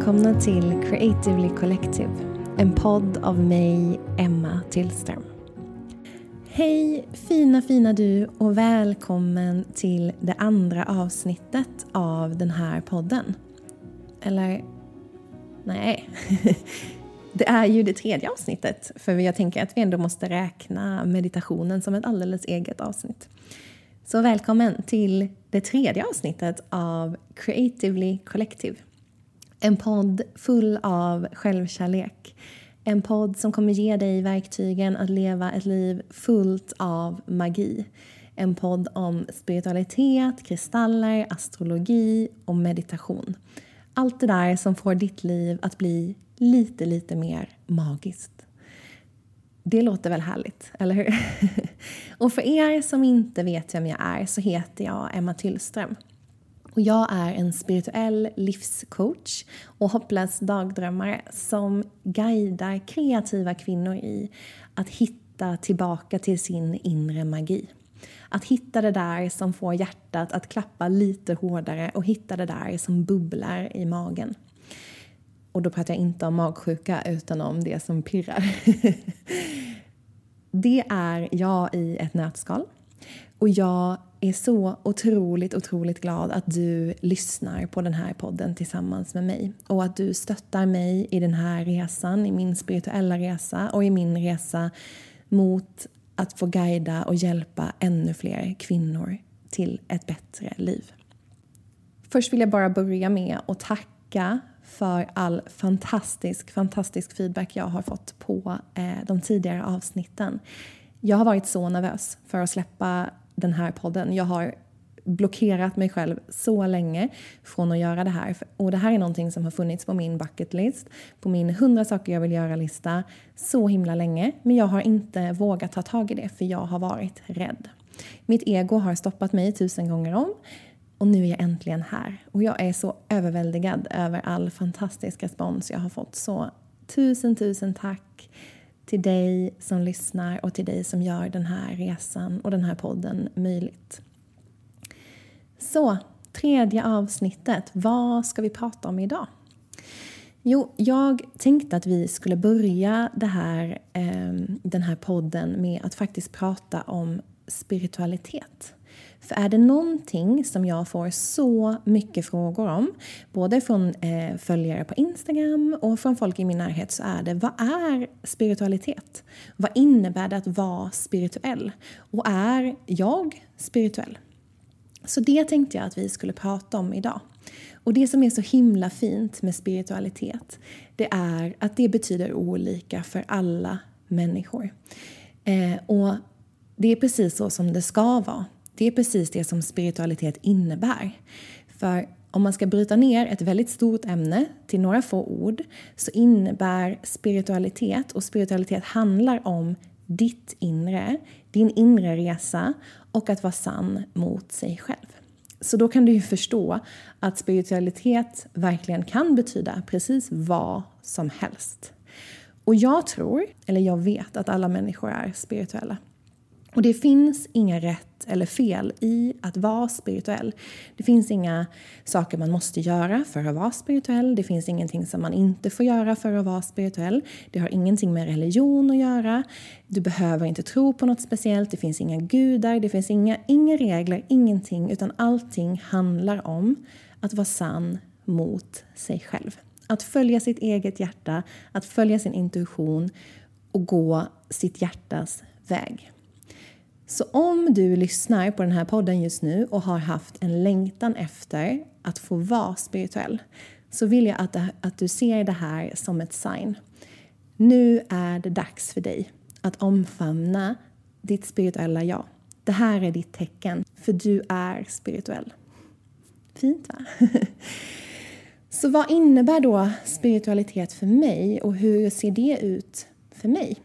Välkomna till Creatively Collective, en podd av mig, Emma Tillström. Hej fina fina du och välkommen till det andra avsnittet av den här podden. Eller, nej. Det är ju det tredje avsnittet, för jag tänker att vi ändå måste räkna meditationen som ett alldeles eget avsnitt. Så välkommen till det tredje avsnittet av Creatively Collective. En podd full av självkärlek. En podd som kommer ge dig verktygen att leva ett liv fullt av magi. En podd om spiritualitet, kristaller, astrologi och meditation. Allt det där som får ditt liv att bli lite, lite mer magiskt. Det låter väl härligt, eller hur? och för er som inte vet vem jag är så heter jag Emma Tyllström. Och jag är en spirituell livscoach och hopplös dagdrömmare som guidar kreativa kvinnor i att hitta tillbaka till sin inre magi. Att hitta det där som får hjärtat att klappa lite hårdare och hitta det där som bubblar i magen. Och då pratar jag inte om magsjuka utan om det som pirrar. det är jag i ett nötskal. Och jag är så otroligt, otroligt glad att du lyssnar på den här podden tillsammans med mig och att du stöttar mig i den här resan, i min spirituella resa och i min resa mot att få guida och hjälpa ännu fler kvinnor till ett bättre liv. Först vill jag bara börja med att tacka för all fantastisk, fantastisk feedback jag har fått på eh, de tidigare avsnitten. Jag har varit så nervös för att släppa den här podden. Jag har blockerat mig själv så länge från att göra det här. Och det här är någonting som har funnits på min bucket list, på min 100 saker jag vill göra-lista så himla länge. Men jag har inte vågat ta tag i det för jag har varit rädd. Mitt ego har stoppat mig tusen gånger om och nu är jag äntligen här. Och jag är så överväldigad över all fantastisk respons jag har fått. Så tusen, tusen tack till dig som lyssnar och till dig som gör den här resan och den här podden möjligt. Så, tredje avsnittet. Vad ska vi prata om idag? Jo, jag tänkte att vi skulle börja det här, eh, den här podden med att faktiskt prata om spiritualitet. För är det någonting som jag får så mycket frågor om, både från eh, följare på Instagram och från folk i min närhet, så är det vad är spiritualitet? Vad innebär det att vara spirituell? Och är jag spirituell? Så det tänkte jag att vi skulle prata om idag. Och det som är så himla fint med spiritualitet, det är att det betyder olika för alla människor. Eh, och det är precis så som det ska vara. Det är precis det som spiritualitet innebär. För om man ska bryta ner ett väldigt stort ämne till några få ord så innebär spiritualitet, och spiritualitet handlar om ditt inre, din inre resa och att vara sann mot sig själv. Så då kan du ju förstå att spiritualitet verkligen kan betyda precis vad som helst. Och jag tror, eller jag vet, att alla människor är spirituella. Och det finns inga rätt eller fel i att vara spirituell. Det finns inga saker man måste göra för att vara spirituell. Det finns ingenting som man inte får göra för att vara spirituell. Det har ingenting med religion att göra. Du behöver inte tro på något speciellt. Det finns inga gudar. Det finns inga, inga regler, ingenting. Utan allting handlar om att vara sann mot sig själv. Att följa sitt eget hjärta, att följa sin intuition och gå sitt hjärtas väg. Så om du lyssnar på den här podden just nu och har haft en längtan efter att få vara spirituell så vill jag att, att du ser det här som ett sign. Nu är det dags för dig att omfamna ditt spirituella jag. Det här är ditt tecken, för du är spirituell. Fint, va? Så vad innebär då spiritualitet för mig och hur ser det ut för mig?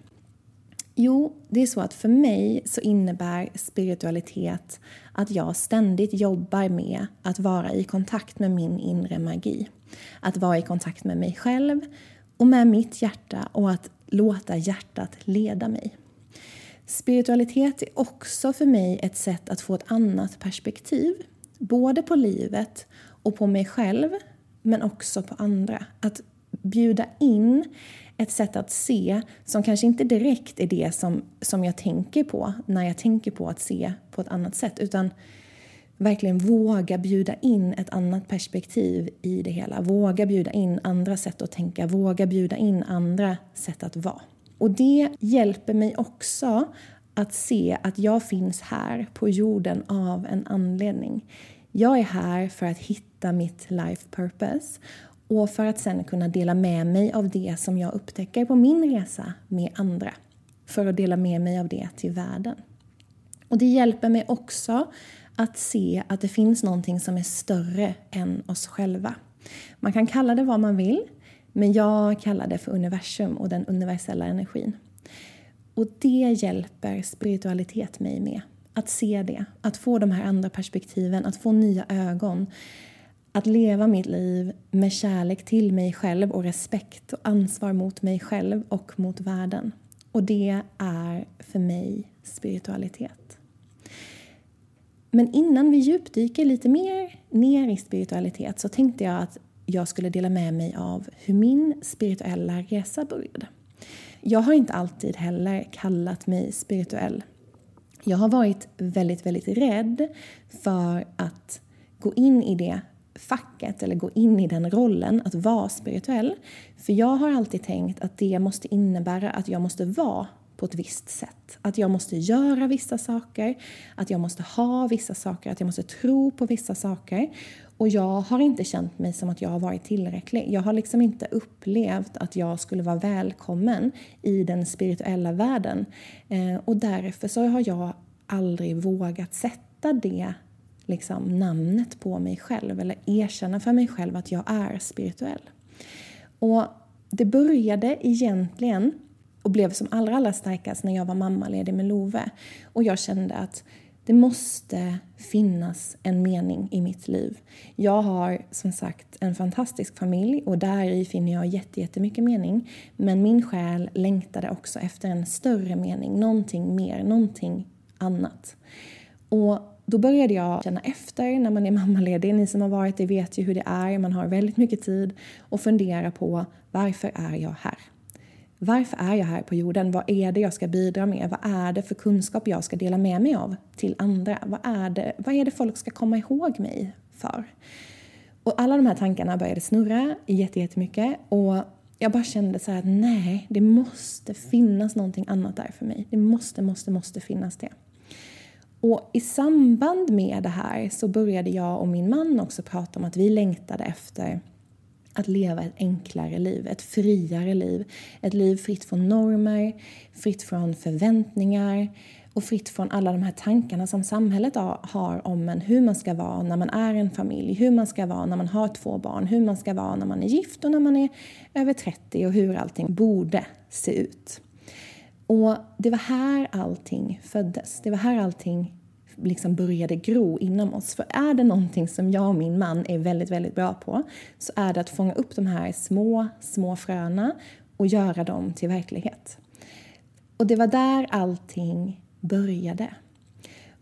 Jo, det är så att för mig så innebär spiritualitet att jag ständigt jobbar med att vara i kontakt med min inre magi. Att vara i kontakt med mig själv och med mitt hjärta och att låta hjärtat leda mig. Spiritualitet är också för mig ett sätt att få ett annat perspektiv. Både på livet och på mig själv men också på andra. Att bjuda in ett sätt att se som kanske inte direkt är det som, som jag tänker på när jag tänker på att se på ett annat sätt utan verkligen våga bjuda in ett annat perspektiv i det hela. Våga bjuda in andra sätt att tänka, våga bjuda in andra sätt att vara. Och det hjälper mig också att se att jag finns här på jorden av en anledning. Jag är här för att hitta mitt life purpose och för att sen kunna dela med mig av det som jag upptäcker på min resa med andra. För att dela med mig av det till världen. Och det hjälper mig också att se att det finns någonting som är större än oss själva. Man kan kalla det vad man vill, men jag kallar det för universum och den universella energin. Och det hjälper spiritualitet mig med. Att se det, att få de här andra perspektiven, att få nya ögon. Att leva mitt liv med kärlek till mig själv och respekt och ansvar mot mig själv och mot världen. Och det är för mig spiritualitet. Men innan vi djupdyker lite mer ner i spiritualitet så tänkte jag att jag skulle dela med mig av hur min spirituella resa började. Jag har inte alltid heller kallat mig spirituell. Jag har varit väldigt, väldigt rädd för att gå in i det facket eller gå in i den rollen att vara spirituell. För jag har alltid tänkt att det måste innebära att jag måste vara på ett visst sätt. Att jag måste göra vissa saker, att jag måste ha vissa saker, att jag måste tro på vissa saker. Och jag har inte känt mig som att jag har varit tillräcklig. Jag har liksom inte upplevt att jag skulle vara välkommen i den spirituella världen. Eh, och därför så har jag aldrig vågat sätta det liksom, namnet på mig själv eller erkänna för mig själv att jag är spirituell. Och det började egentligen och blev som allra, allra starkast när jag var mammaledig med Love. Och jag kände att det måste finnas en mening i mitt liv. Jag har som sagt en fantastisk familj och där i finner jag jättemycket mening. Men min själ längtade också efter en större mening, någonting mer, någonting annat. Och då började jag känna efter när man är mammaledig. Ni som har varit det vet ju hur det är. Man har väldigt mycket tid och fundera på varför är jag här? Varför är jag här på jorden? Vad är det jag ska bidra med? Vad är det för kunskap jag ska dela med mig av till andra? Vad är det, vad är det folk ska komma ihåg mig för? Och alla de här tankarna började snurra jättemycket och jag bara kände så här att nej, det måste finnas någonting annat där för mig. Det måste, måste, måste finnas det. Och i samband med det här så började jag och min man också prata om att vi längtade efter att leva ett enklare liv, ett friare liv. Ett liv fritt från normer, fritt från förväntningar och fritt från alla de här tankarna som samhället har om en, hur man ska vara när man är en familj, hur man ska vara när man har två barn, hur man ska vara när man är gift och när man är över 30 och hur allting borde se ut. Och det var här allting föddes. Det var här allting liksom började gro inom oss. För är det någonting som jag och min man är väldigt, väldigt bra på så är det att fånga upp de här små, små fröna och göra dem till verklighet. Och det var där allting började.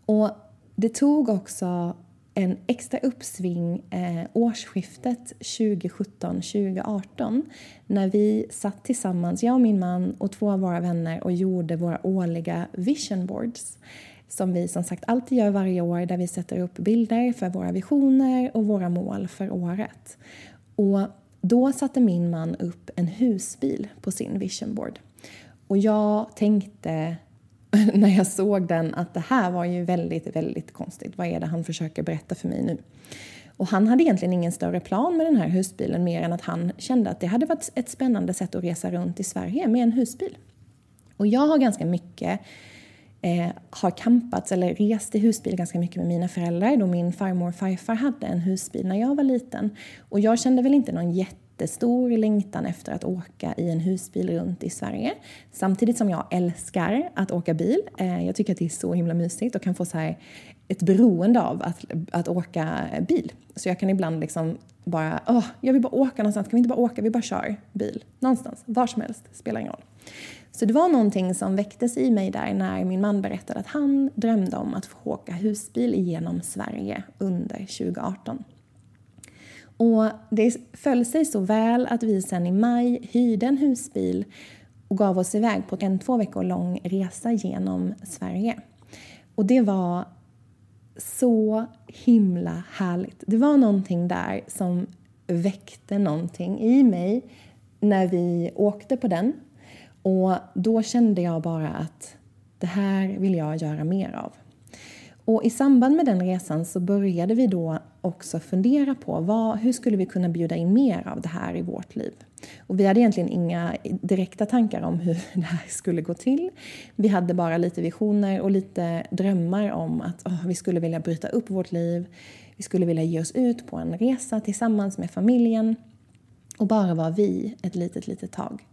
Och det tog också en extra uppsving eh, årsskiftet 2017-2018 när vi satt tillsammans, jag och min man och två av våra vänner och gjorde våra årliga vision boards som vi som sagt alltid gör varje år där vi sätter upp bilder för våra visioner och våra mål för året. Och då satte min man upp en husbil på sin vision board. Och jag tänkte när jag såg den att det här var ju väldigt, väldigt konstigt. Vad är det han försöker berätta för mig nu? Och han hade egentligen ingen större plan med den här husbilen mer än att han kände att det hade varit ett spännande sätt att resa runt i Sverige med en husbil. Och jag har ganska mycket eh, har campats eller rest i husbil ganska mycket med mina föräldrar då min farmor och farfar hade en husbil när jag var liten. Och jag kände väl inte någon jätte jättestor längtan efter att åka i en husbil runt i Sverige. Samtidigt som jag älskar att åka bil. Eh, jag tycker att det är så himla mysigt och kan få så här ett beroende av att, att åka bil. Så jag kan ibland liksom bara, åh, jag vill bara åka någonstans, kan vi inte bara åka, vi bara kör bil. Någonstans, var som helst, spelar ingen roll. Så det var någonting som väcktes i mig där när min man berättade att han drömde om att få åka husbil genom Sverige under 2018. Och det föll sig så väl att vi sen i maj hyrde en husbil och gav oss iväg på en två veckor lång resa genom Sverige. Och det var så himla härligt. Det var någonting där som väckte någonting i mig när vi åkte på den. Och då kände jag bara att det här vill jag göra mer av. Och i samband med den resan så började vi då också fundera på vad, hur skulle vi kunna bjuda in mer av det här i vårt liv. Och vi hade egentligen inga direkta tankar om hur det här skulle gå till. Vi hade bara lite visioner och lite drömmar om att oh, vi skulle vilja bryta upp vårt liv. Vi skulle vilja ge oss ut på en resa tillsammans med familjen och bara vara vi ett litet, litet tag.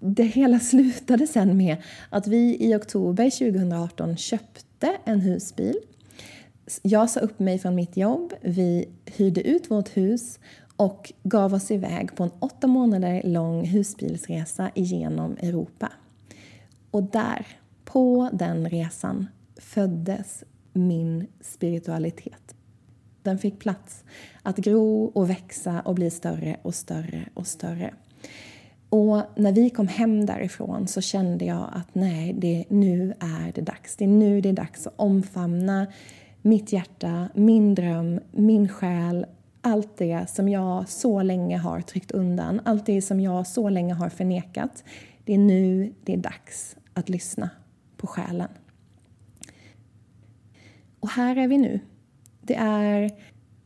Det hela slutade sen med att vi i oktober 2018 köpte en husbil. Jag sa upp mig från mitt jobb, vi hyrde ut vårt hus och gav oss iväg på en åtta månader lång husbilsresa genom Europa. Och där, på den resan, föddes min spiritualitet. Den fick plats att gro och växa och bli större och större och större. Och när vi kom hem därifrån så kände jag att nej, det, nu är det dags. Det är nu det är dags att omfamna mitt hjärta, min dröm, min själ allt det som jag så länge har tryckt undan, allt det som jag så länge har förnekat. Det är nu det är dags att lyssna på själen. Och här är vi nu. Det är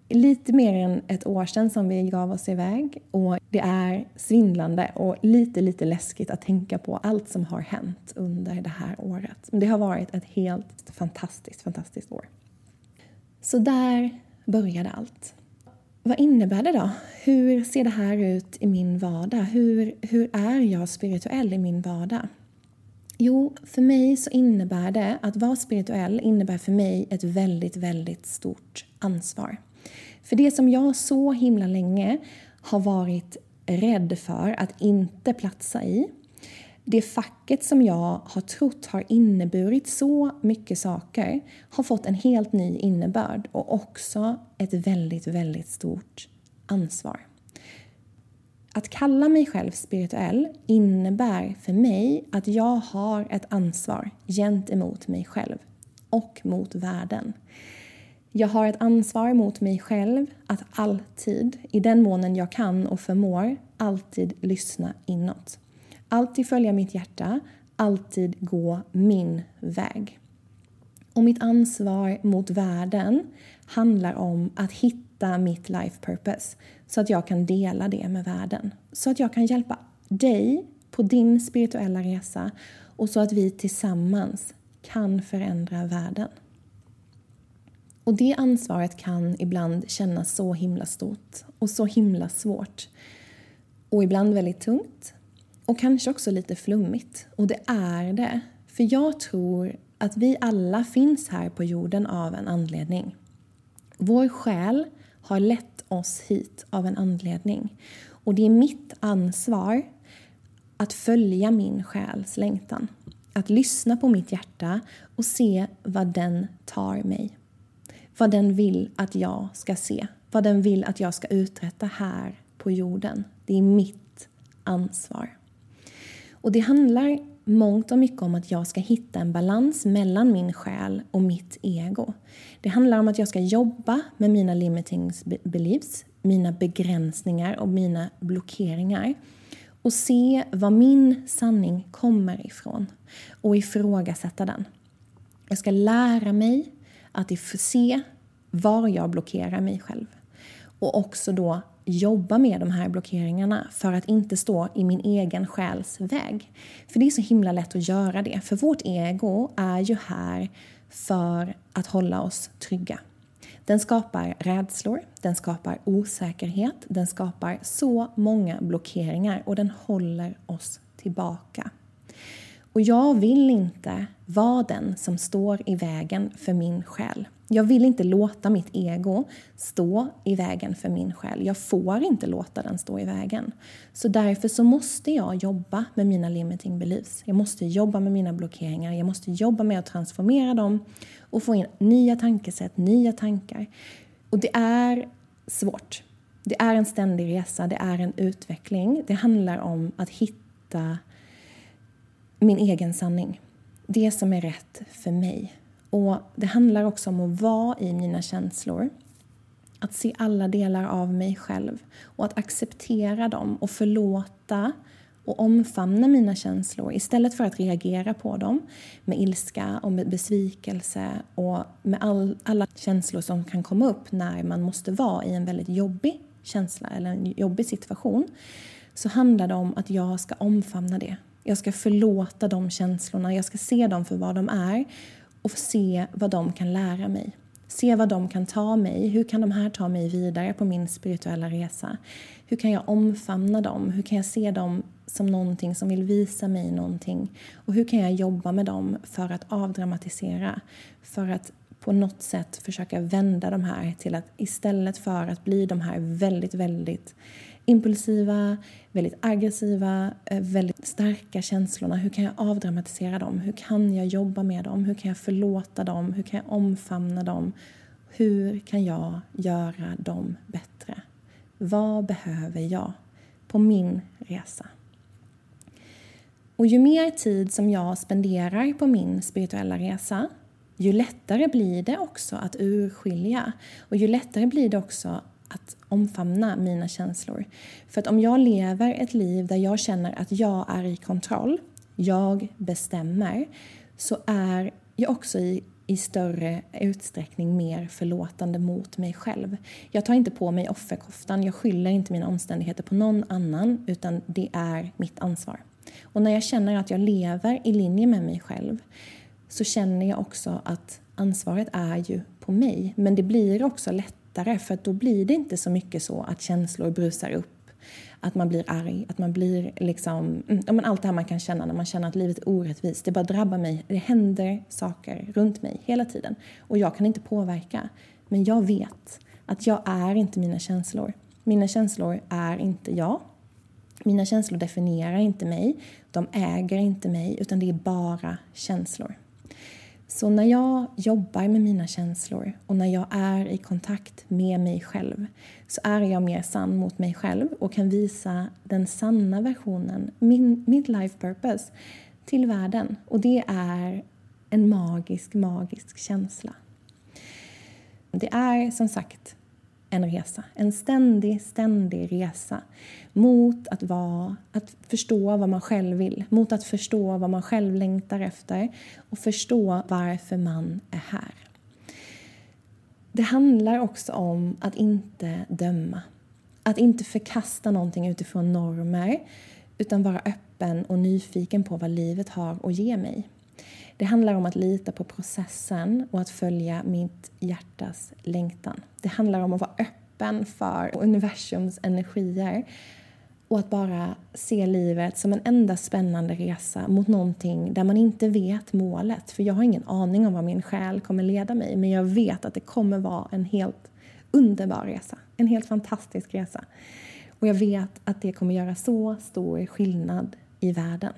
lite mer än ett år sedan som vi gav oss iväg och det är svindlande och lite, lite läskigt att tänka på allt som har hänt under det här året. Men det har varit ett helt fantastiskt, fantastiskt år. Så där började allt. Vad innebär det då? Hur ser det här ut i min vardag? Hur, hur är jag spirituell i min vardag? Jo, för mig så innebär det att vara spirituell innebär för mig ett väldigt, väldigt stort ansvar. För det som jag så himla länge har varit rädd för att inte platsa i det facket som jag har trott har inneburit så mycket saker har fått en helt ny innebörd och också ett väldigt, väldigt stort ansvar. Att kalla mig själv spirituell innebär för mig att jag har ett ansvar gentemot mig själv och mot världen. Jag har ett ansvar mot mig själv att alltid, i den månen jag kan och förmår, alltid lyssna inåt. Alltid följa mitt hjärta, alltid gå min väg. Och mitt ansvar mot världen handlar om att hitta mitt life purpose så att jag kan dela det med världen. Så att jag kan hjälpa dig på din spirituella resa och så att vi tillsammans kan förändra världen. Och det ansvaret kan ibland kännas så himla stort och så himla svårt. Och ibland väldigt tungt och kanske också lite flummigt. Och det är det. För jag tror att vi alla finns här på jorden av en anledning. Vår själ har lett oss hit av en anledning. Och det är mitt ansvar att följa min själs längtan. Att lyssna på mitt hjärta och se vad den tar mig. Vad den vill att jag ska se. Vad den vill att jag ska uträtta här på jorden. Det är mitt ansvar. Och det handlar mångt och mycket om att jag ska hitta en balans mellan min själ och mitt ego. Det handlar om att jag ska jobba med mina limiting beliefs, mina begränsningar och mina blockeringar och se var min sanning kommer ifrån och ifrågasätta den. Jag ska lära mig att se var jag blockerar mig själv och också då jobba med de här blockeringarna för att inte stå i min egen själs väg. För det är så himla lätt att göra det, för vårt ego är ju här för att hålla oss trygga. Den skapar rädslor, den skapar osäkerhet, den skapar så många blockeringar och den håller oss tillbaka. Och jag vill inte vara den som står i vägen för min själ. Jag vill inte låta mitt ego stå i vägen för min själ. Jag får inte låta den stå i vägen. Så därför så måste jag jobba med mina limiting beliefs. Jag måste jobba med mina blockeringar. Jag måste jobba med att transformera dem och få in nya tankesätt, nya tankar. Och det är svårt. Det är en ständig resa, det är en utveckling. Det handlar om att hitta min egen sanning. Det som är rätt för mig. Och Det handlar också om att vara i mina känslor. Att se alla delar av mig själv och att acceptera dem och förlåta och omfamna mina känslor istället för att reagera på dem med ilska och med besvikelse och med all, alla känslor som kan komma upp när man måste vara i en väldigt jobbig känsla eller en jobbig situation så handlar det om att jag ska omfamna det. Jag ska förlåta de känslorna, jag ska se dem för vad de är och se vad de kan lära mig. Se vad de kan ta mig. Hur kan de här ta mig vidare på min spirituella resa? Hur kan jag omfamna dem? Hur kan jag se dem som någonting som vill visa mig någonting? Och hur kan jag jobba med dem för att avdramatisera? För att på något sätt försöka vända de här till att istället för att bli de här väldigt, väldigt impulsiva, väldigt aggressiva, eh, väldigt starka känslorna. Hur kan jag avdramatisera dem? Hur kan jag jobba med dem? Hur kan jag förlåta dem? Hur kan jag omfamna dem? Hur kan jag göra dem bättre? Vad behöver jag på min resa? Och ju mer tid som jag spenderar på min spirituella resa ju lättare blir det också att urskilja och ju lättare blir det också att omfamna mina känslor. För att om jag lever ett liv där jag känner att jag är i kontroll, jag bestämmer, så är jag också i, i större utsträckning mer förlåtande mot mig själv. Jag tar inte på mig offerkoftan, jag skyller inte mina omständigheter på någon annan utan det är mitt ansvar. Och när jag känner att jag lever i linje med mig själv så känner jag också att ansvaret är ju på mig. Men det blir också lättare för då blir det inte så mycket så att känslor brusar upp. Att man blir arg, att man blir liksom... Mm, ja, men allt det här man kan känna när man känner att livet är orättvist. Det bara drabbar mig. Det händer saker runt mig hela tiden. Och jag kan inte påverka. Men jag vet att jag är inte mina känslor. Mina känslor är inte jag. Mina känslor definierar inte mig. De äger inte mig, utan det är bara känslor. Så när jag jobbar med mina känslor och när jag är i kontakt med mig själv så är jag mer sann mot mig själv och kan visa den sanna versionen, min, mitt life purpose, till världen. Och det är en magisk, magisk känsla. Det är som sagt en resa. En ständig, ständig resa mot att, vara, att förstå vad man själv vill, mot att förstå vad man själv längtar efter och förstå varför man är här. Det handlar också om att inte döma. Att inte förkasta någonting utifrån normer utan vara öppen och nyfiken på vad livet har att ge mig. Det handlar om att lita på processen och att följa mitt hjärtas längtan. Det handlar om att vara öppen för universums energier och att bara se livet som en enda spännande resa mot någonting där man inte vet målet. För jag har ingen aning om vad min själ kommer leda mig men jag vet att det kommer vara en helt underbar resa. En helt fantastisk resa. Och jag vet att det kommer göra så stor skillnad i världen.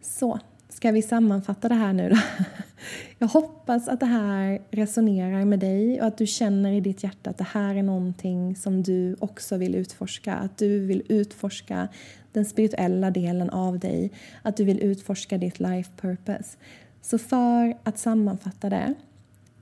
Så, Ska vi sammanfatta det här nu då? Jag hoppas att det här resonerar med dig och att du känner i ditt hjärta att det här är någonting som du också vill utforska. Att du vill utforska den spirituella delen av dig. Att du vill utforska ditt life purpose. Så för att sammanfatta det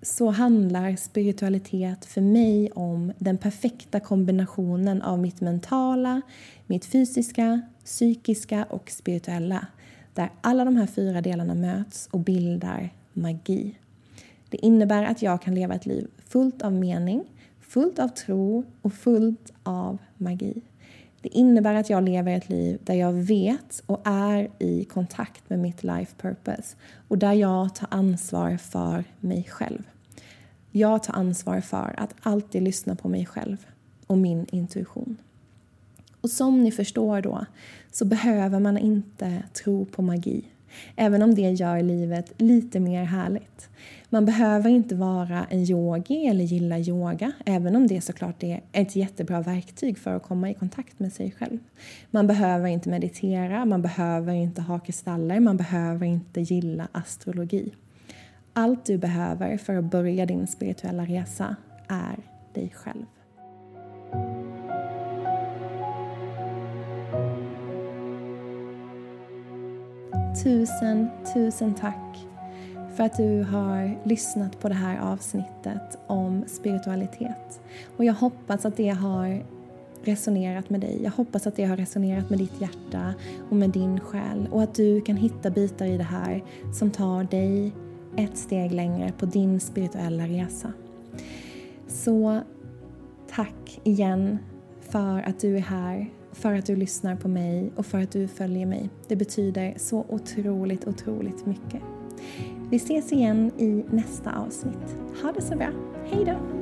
så handlar spiritualitet för mig om den perfekta kombinationen av mitt mentala, mitt fysiska, psykiska och spirituella där alla de här fyra delarna möts och bildar magi. Det innebär att jag kan leva ett liv fullt av mening, fullt av tro och fullt av magi. Det innebär att jag lever ett liv där jag vet och är i kontakt med mitt life purpose och där jag tar ansvar för mig själv. Jag tar ansvar för att alltid lyssna på mig själv och min intuition. Och som ni förstår då så behöver man inte tro på magi. Även om det gör livet lite mer härligt. Man behöver inte vara en yogi eller gilla yoga, även om det såklart är ett jättebra verktyg för att komma i kontakt med sig själv. Man behöver inte meditera, man behöver inte ha kristaller, man behöver inte gilla astrologi. Allt du behöver för att börja din spirituella resa är dig själv. Tusen, tusen tack för att du har lyssnat på det här avsnittet om spiritualitet. Och jag hoppas att det har resonerat med dig. Jag hoppas att det har resonerat med ditt hjärta och med din själ och att du kan hitta bitar i det här som tar dig ett steg längre på din spirituella resa. Så tack igen för att du är här, för att du lyssnar på mig och för att du följer mig. Det betyder så otroligt, otroligt mycket. Vi ses igen i nästa avsnitt. Ha det så bra. Hej då!